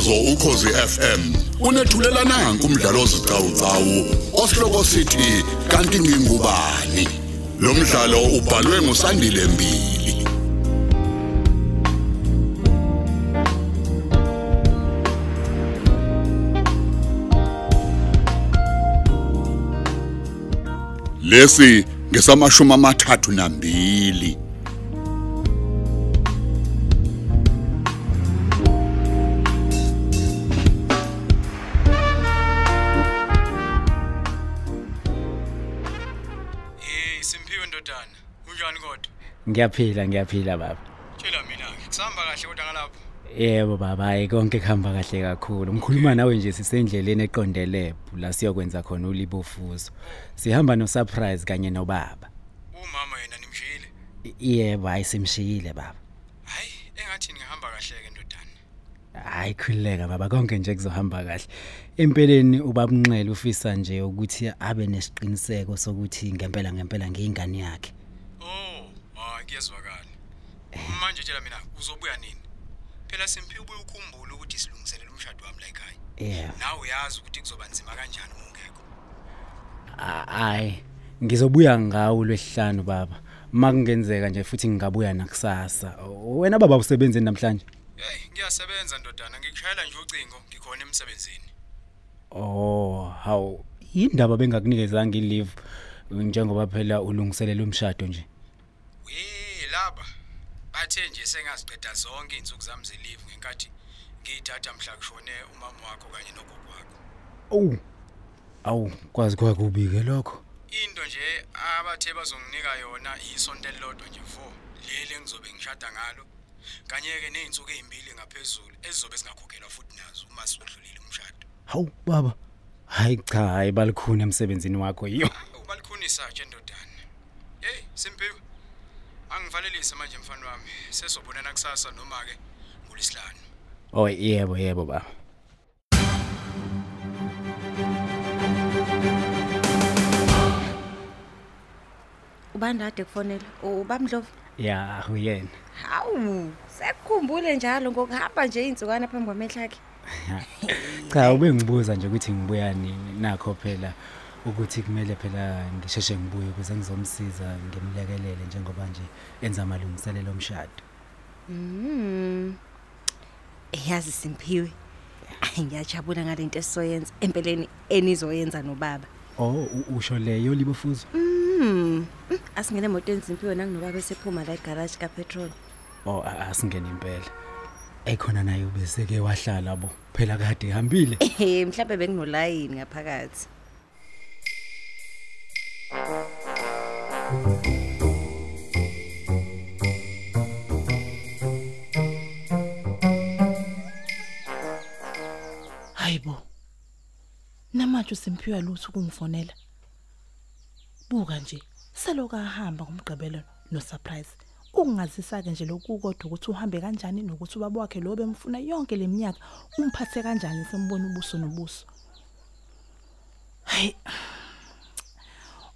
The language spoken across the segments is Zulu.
umsakazo ukhosi FM unethulela nanku umdlalo ozicawucawu osihloko sithi kanti ngingubani? Lo mdlalo ubhalwe ngusandile mbili. Lesi ngesamashumi amathathu nambili. Ngiyaphila ngiyaphila baba. Tshela mina kusahamba kahle kodwa ngalapho. Yebo baba, hayi konke kuhamba kahle kakhulu. Ngikhuluma nawe nje sisendleleni eqondele la siyokwenza khona ulibofuzo. Sihamba no surprise kanye nobaba. Umama yena nimshiyile. Yebo, hayi simshiyile baba. Hayi, engathi ngihamba kahle ke ndodana. Hayi khulileka baba, konke nje kuzohamba kahle. Empeleni ubabunxele ufisa nje ukuthi abe nesiqiniseko sokuthi ngempela ngempela ngiyingane yakhe. Oh, hayi kuyezwakala. Manje tshela mina uzobuya nini? Phela Simphiwe ubuye ukhumbule ukuthi silungiselela umshado wami la ekhaya. Yebo. Nawe uyazi ukuthi kuzoba nzima kanjani uma ungekho. Hayi, ngizobuya ngawo lwesihlanu baba. Makungenzeka nje futhi ngingabuya nakusasa. Wena baba usebenze namhlanje? Hey, ngiyasebenza ndodana, ngikushayela nje ucingo, ngikhona emsebenzini. Oh, hawu indaba bengakunikezanga ileave njengoba phela ulungiselela umshado nje. We laba bathe nje sengaziqeda zonke izinsuku zami zelive ngenkathi ngiyithatha mhla kushone umama wakho kanye nogogo wakho. Awu. Awu, kwazi kwakubi ke lokho. Into nje abathe bazonginika yona isonto elilodwa nje vo leli engizobe ngishada ngalo kanye ke nezinsuku ezimbili ngaphezulu ezizobe singakhokhelwa futhi nazo uma sodlulile umshado. Hawu baba. Hayi cha, hayi balikhuni emsebenzini wakho yiyo. Ubalikhunisa nje ndodana. Hey Simpiwe. Angivalelise manje mfana wami. Sesobonana kusasa noma ke ngolisihlanu. Oh yebo yebo baba. ubandade kufonela ubamdlovu Ya, uyena. hawu sekukhumbule njalo ngokuhamba nje insukwana phambi kwamehla akhe Cha, ube ngibuza nje ukuthi ngibuya nini nakho phela ukuthi kumele phela ngisheshe ngibuye ukuze ngizomsiza ngimlekelele njengoba nje enza amalungiselelo omshado. mm yazi simphiwe Ay, ngiyajabula ngalento esizoyenza empeleni enizoyenza nobaba Oh, u- usho leyo libofuzo? mm mm, asingene emotweni simphiwe nanginobaba esephuma la egarage kapetrol Oh, a- asingene impela. Ekhona naye ubeseke wahlala bo. Phela kade ehambile. ehe mhlawumbe benginolayini ngaphakathi Namanje uSimphiwe lutho ukungifonela. Buka nje, seloku ahamba ngomgqibelo no surprise. Ungazisa ke nje lokhu kodwa ukuthi uhambe kanjani nokuthi ubaba wakhe lo bemfuna yonke leminyaka umphathe kanjani sembona ubuso nobuso. Hayi.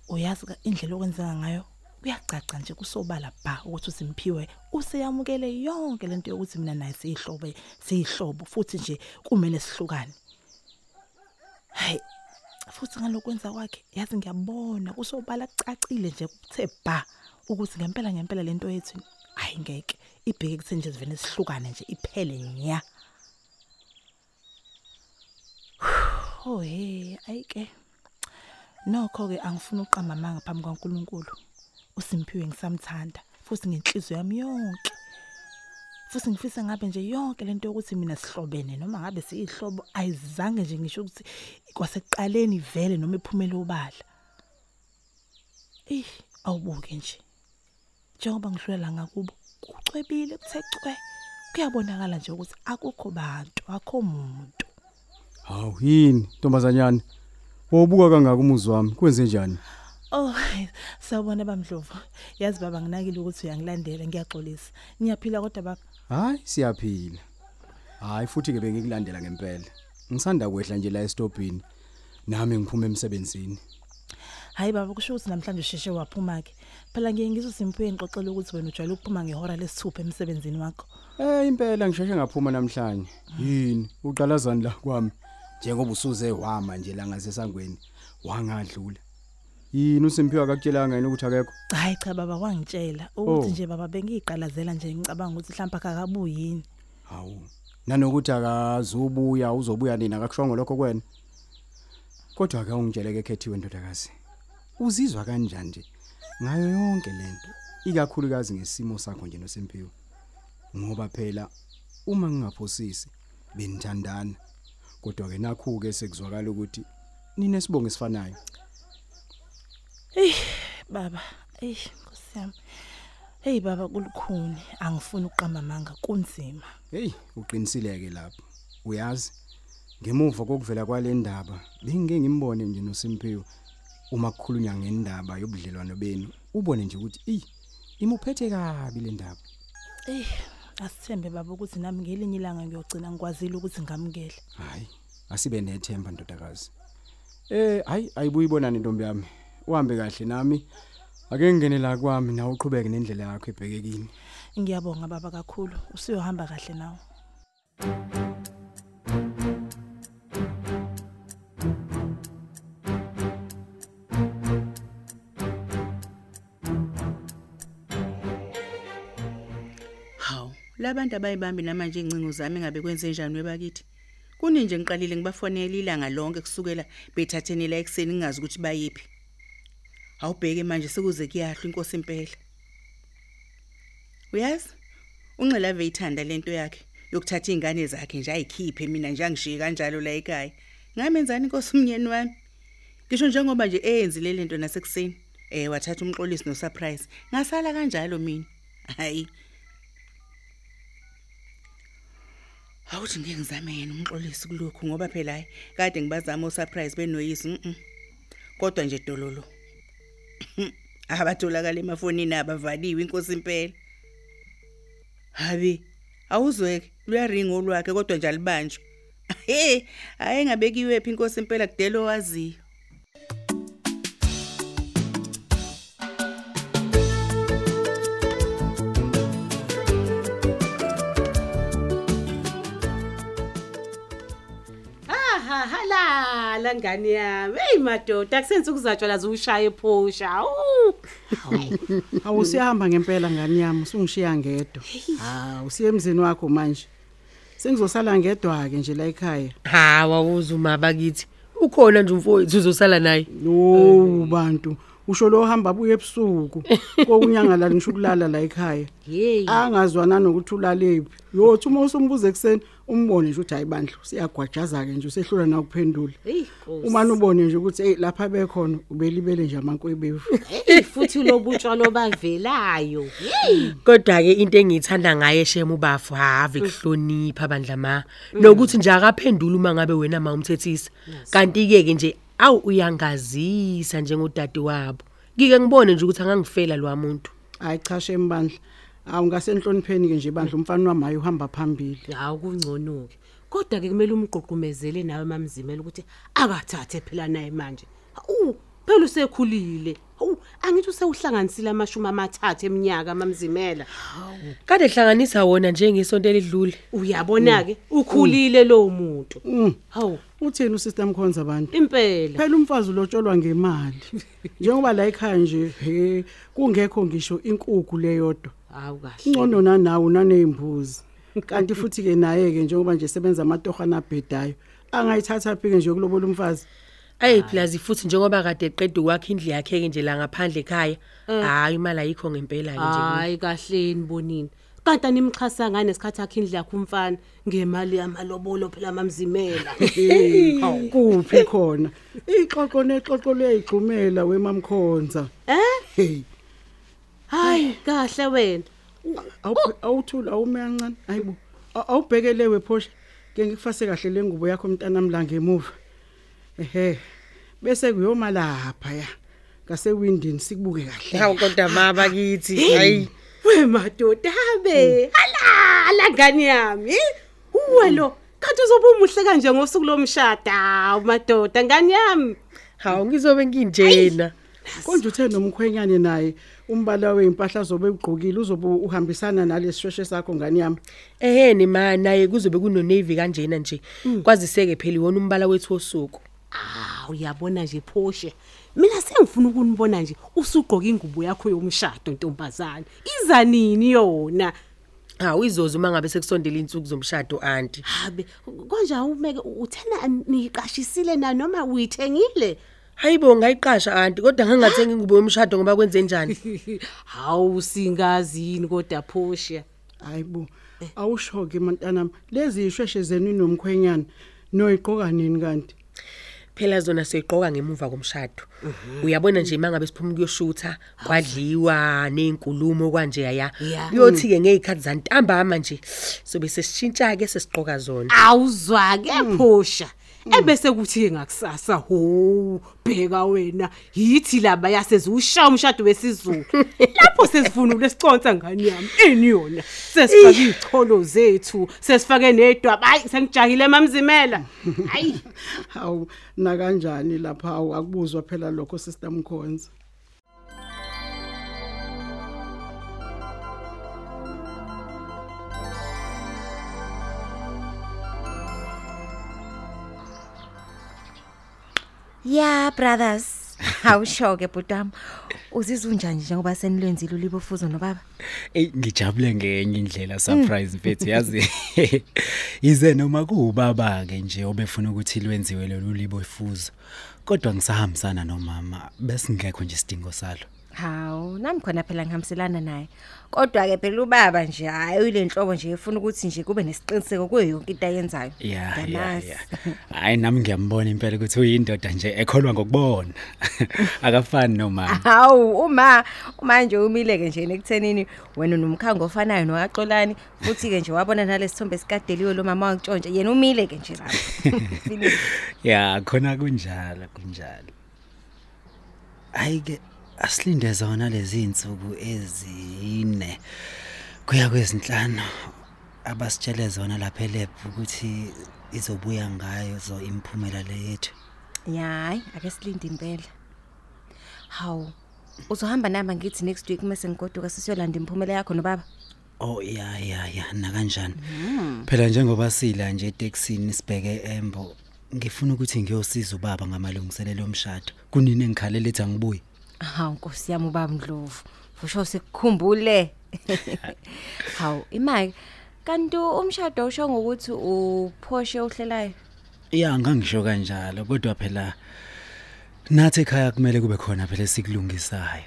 Uyazi indlela okwenzeka ngayo kuyacaca nje kusobala bha ukuthi uSimphiwe useyamukele yonke lento yokuthi mina naye siyihlobo siyihlobo futhi nje kumele sihlukane. Hayi futhi ngalokwenza kwakhe yazi ngiyabona kusobala kucacile nje kuthe bha ukuthi ngempela ngempela lento yethu hayi ngeke ibheke kuthi nje sivene sihlukane nje iphele nya. Oh hey ayike Nokho ke angifuni uqamba amanga phambi kwaNkuluNkulu uSimphiwe ngisamthanda futhi ngenhliziyo yami yonke. Futhi ngifisa ngabe nje yonke lento yokuthi mina sihlobene noma ngabe siyihlobo ayizange nje ngisho ukuthi kwasekuqaleni vele noma iphumele obala eh awubuke nje njengoba ngihlulela ngakubo kucwebile kuthe cwe kuyabonakala nje ukuthi akukho bantu akho umuntu Hawu yini ntombazanyana. Wobuka kangaka umuzi wami kwenze njani? Oh, sawubona bamdlovu. Yazi baba nginakile ukuthi uyangilandela ngiyaxolisa. Ngiyaphila kodwa baba. Hayi siyaphila. Hayi futhi ke bengikulandela ngempela. Ngisanda kwehla nje la estopini. Nami ngiphuma emsebenzini. Hayi baba kusho ukuthi namhlanje usheshe waphuma ke. Phela ngiye ngizosimphiwe ngixoxela ukuthi wena ujwayele ukuphuma ngehora lesithupha emsebenzini wakho. Eh impela ngisheshe ngaphuma namhlanje. Yini uqalazani la kwami? Njengoba usuze wama nje la ngasesangweni wangadlula. Yini uSimphiwe akakutshelanga yini ukuthi akekho? Hayi cha baba wangitshela Oh. ukuthi nje baba bengiyiqalazela nje ngicabanga ukuthi mhlawumbe akakabuyi yini. Hawu. Nanokuthi akazubuya uzobuya nina akakushongo lokho kwena. Kodwa ake ungitsheleke khethiwe ndodakazi. Uzizwa kanjani nje ngayo yonke lento? Ikakhulukazi ngesimo sakho nje noSimphiwe. Ngoba phela uma ngingaphosisi benithandana. Kodwa ke nakhu ke sekuzwakala ukuthi nine sibonge sifanayo. Baba, ey Nkosi yami. Hey baba kulukhuni angifuni uqamba manga kunzima. Hey, uqinisileke lapho. Uyazi ngemuva kokuvela kwalendaba bengike ngimbone nje noSimphiwe uma kukhulunywa ngendaba yobudlelwano benu. Ubone nje ukuthi ey imuphethe kabi le ndaba. Ey asithembe baba ukuthi nami ngelinye ilanga ngiyogcina ngikwazile ukuthi ngamukele. Hayi, asibe nethemba ndodakazi. Eh, hayi ayibuyibonani ntombi yami. Uhambe kahle nami. Ake ngene la kwami nawe uqhubeke nendlela yakho ebhekekini. Ngiyabonga baba kakhulu. Usiyohamba kahle nawe. Hawu, labantu abayibambi namanje incingo zami ngabe kwenze njani webakithi? Kuni nje ngiqalile ngibafonela ilanga lonke kusukela bethatheni la ekseni ngingazi ukuthi bayiphi. Awubheke manje sekuze kuyahlwa inkosi impela. Uyazi? Unxela veyithanda lento yakhe yokuthatha izingane zakhe nje ayikhiphe mina nje angishiye kanjalo la ekhaya. Ngamenzani inkosi umnyeni wami? Ngisho njengoba nje eyenzile lento nasekuseni. Eh wathatha umxolisi no surprise. Ngasala kanjalo mina. Hayi. Awuthi ngeke ngizame yena umxolisi kulokhu ngoba phela hayi kade ngibazama usurprise benoyisi mhm. Kodwa nje dololo. Abatholakala emafonini abavaliwe inkosi impela. Habi awuzweke luyaringa olwakhe kodwa nje alibanjwe. Hey hayi ngabekiwe phi inkosi impela kudelo waziyo. Halala ngani yami. Hey madoda akusenze ukuzatshwa lazo ushaya ephosha. Awu. Awusiyahamba ngempela ngani yami usungishiya ngedwa. Ha usiye emzini wakho manje. Sengizosala ngedwa ke nje la ekhaya. Ha wawuza uma bakithi. Ukhona nje umfowethu uzosala naye. Yo bantu usho lo hamba abuye ebusuku. Kokunyanga la ngisho ukulala la ekhaya. Hey. Angazwana nokuthi ulalephi. Yo uma usumbuza ekseni umbone nje ukuthi hayi bandla siyagwajaza ke nje usehlula na ukuphendula. Hey. Uma ubone nje ukuthi hey lapha bekhona ubelibele nje amankwebevu. Hey futhi lobutshalo bavelayo. Hey. Kodwa ke into engiyithanda ngaye shema ubafu have kuhlonipha bandla ma. Nokuthi nje akaphendula uma ngabe wena ma umthethisa. Kanti ke ke nje awu uyangazisa njengodade wabo. Ngike ngibone nje ukuthi angangifela lo muntu. Hayi cha shembandla. Awu ngasenhlonipheni ke nje bandla umfana wami hayi uhamba phambili. hawu kungcono ke kodwa ke kumele umgqugqumezele nawe mamzimela ukuthi akathathe phela naye manje awu phela usekhulile awu angithi usewuhlanganisile amashumi amathathu eminyaka mamzimela Kade hlanganisa wona njengesonto elidlule. uyabona ke ukhulile lo muntu Mm. hawu Uthini usister Mkhonza abantu? impela Phela umfazi ulotsholwa ngemali. Njengoba la ekhaya nje he kungekho ngisho inkukhu leyodwa. hawu kahle Ingcono nanawo nanezimbuzi. Kanti futhi ke naye ke njengoba nje sebenza amatohana abhedayo angayithatha phike nje kulobola umfazi. Ey plus futhi njengoba kade eqeda ukwakha indlu yakhe ke nje la ngaphandle ekhaya. Hayi imali ayikho ngempela ke nje. hayi kahleni bonini kanti animxhasa ngane nesikhathi akhe indlu yakhe umfana ngemali yamalobolo phela mamzimela Hawu kuphi khona? Ixoxo nexoxo leyigqumela wemamkhonza. eh Hey, hayi kahle wena awuphe- awuthula awume kancane. Hayibo. Aw- Awubhekelewe phosha. Ke ngikufase kahle lengubo yakho mntanami la ngemuva. Ehe. Bese kuyoma lapha ya. Ngase windini sikubuke kahle. Hawu kodwa mama kithi. Hayi. we madoda habe halala ngani yami uwe lo kanti uzobe umuhle kanje ngosuku lomshada hawu madoda ngani yami Hawu ngizobe nginjena. konje uthe nomkhwenyane naye umbala weimpahla zobe ugqokile uzobe uhambisana nalesishweshe sakho ngani yami eheni ma naye kuzobe kuno-navy kanjena nje kwaziseke phela iwona umbala wethu wosuku Ah uyabona nje Phoshe. Mina sengifuna ukunibona nje usugqoka ingubo yakho yomshado ntombazana. Iza nini yona? hawu izozo uma ngabe sekusondela iy'nsuku zomshado anti Habe konje awumeke uthena niqashisile na noma uyithengile? hayi bo ngayiqasha anti kodwa ngangathenga ingubo yomshado ngoba kwenze njani Hawu singazini kodwa Phoshe. hayibo awusho-ke mantanami lezi ishweshe zenu nomkhwenyana noyiqoka nini kanti phela zona siyiqoka ngemuva komshado. Uyabona nje uma ngabe siphuma ukuyoshutha kwadliwa ney'nkulumo kwanje yaya. Ya. kuyothi-ke ngey'khathi zantambama nje sobe sesishintsha-ke sesiqoka zona. Awuzwa ke Phosha. Ebese kuthi ngakusasa ho bheka wena. Yithi laba yasezushaya umshado wesizulu. Lapho sesifuna lesiconsa ngani yami? Ini yona? Sesifake izicholo zethu sesifake nedwaba. Hayi sengijahile mamzimela. Hayi. Hawu nakanjani lapha? Hawu akubuzwa phela lokho sister mkhonza. Ya brothers. Awusho-ke bhutami uzizwa unjani njengoba senilwenzile ulibofuzo nobaba? Eyi ngijabule ngenye indlela surprise mfethu yazi? Yize noma kuwubaba-ke nje obefuna ukuthi lwenziwe lolu libo ifuzo kodwa ngisahambisana nomama besingekho nje isidingo salo. Hawu nami khona phela ngihambiselana naye. Kodwa-ke phela ubaba nje hhayi uyile nhlobo nje efuna ukuthi nje kube nesiqiniseko kuyo yonke into ayenzayo. Ya ya Ngiyamazi. ya hayi nami ngiyambona impela ukuthi uyindoda nje ekholwa ngokubona. Akafani nomama. Hawu uma manje umile-ke nje ekuthenini wena unomkhango ofanayo nokaxolani futhi-ke nje wabona nalesi thombe sikadeliwe lo mama wakutshontsha yena umile-ke nje lapho. Philip. ya khona kunjalo kunjalo. Hayi-ke asilinde zona lezi iy'nsuku ezine kuya kwezinhlanu abasitshele zona lapha elebhu ukuthi izobuya ngayo zo imiphumela le yethu. Ya hayi ake silinde impela. Hawu uzohamba nami ngithi next week uma sengigoduka sisiyolanda imiphumela yakho nobaba? Oh ya ya ya nakanjani? Phela njengoba sila nje etekisini sibheke embo ngifuna ukuthi ngiyosiza ubaba ngamalungiselelo omshado. Kunini engikhalela ethi angibuyi? Hawu nkosi yami ubaba ndlovu usho sekukhumbule hawu imake kanti umshado usho ngokuthi uphoshe ohlelayo? Ya ngangisho kanjalo kodwa phela nathi ekhaya kumele kube khona phela sikulungisayo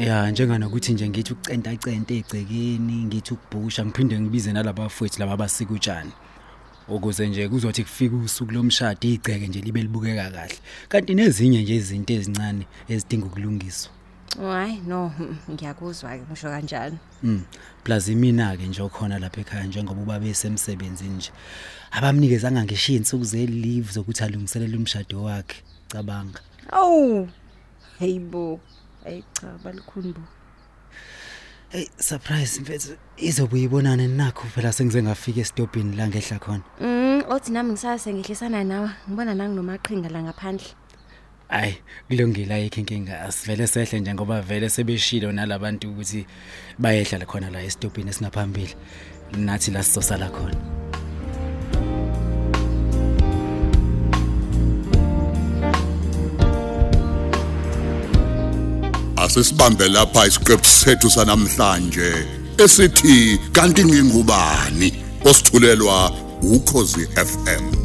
ya njenganokuthi nje ngithi ukucenta centa egcekeni ngithi ukubhusha ngiphinde ngibize nalabafowethu laba basika utshani ukuze nje kuzothi kufika usuku lomshado igceke nje libe libukeka kahle kanti nezinye nje izinto ezincane ezidinga ukulungiswa hayi no mm, ngiyakuzwa-ke ngisho kanjalo Mm. Plus imina ke nje okhona lapha ekhaya njengoba ubaba esemsebenzini nje. Abamnikezanga ngisho izinsuku ze leave zokuthi alungiselele umshado wakhe. Cabanga. awu heyibo hayi cha balikhuni bo Hey surprise mfethu izobuyibonana nakho phela sengize ngafika estopini la ngehla khona. Mm, othi nami ngisase ngihlisana nawe ngibona nanginomaqhinga la ngaphandle Ay kulungile ayikho inkinga asivele sehle nje ngoba vele sebeshilo nalabantu ukuthi bayehla la khona la estopini esingaphambili. Nathi la sizosala khona. Asisibambe lapha isiqephu sethu sanamhlanje esithi kanti ngingubani? Osithulelwa ukhozi FM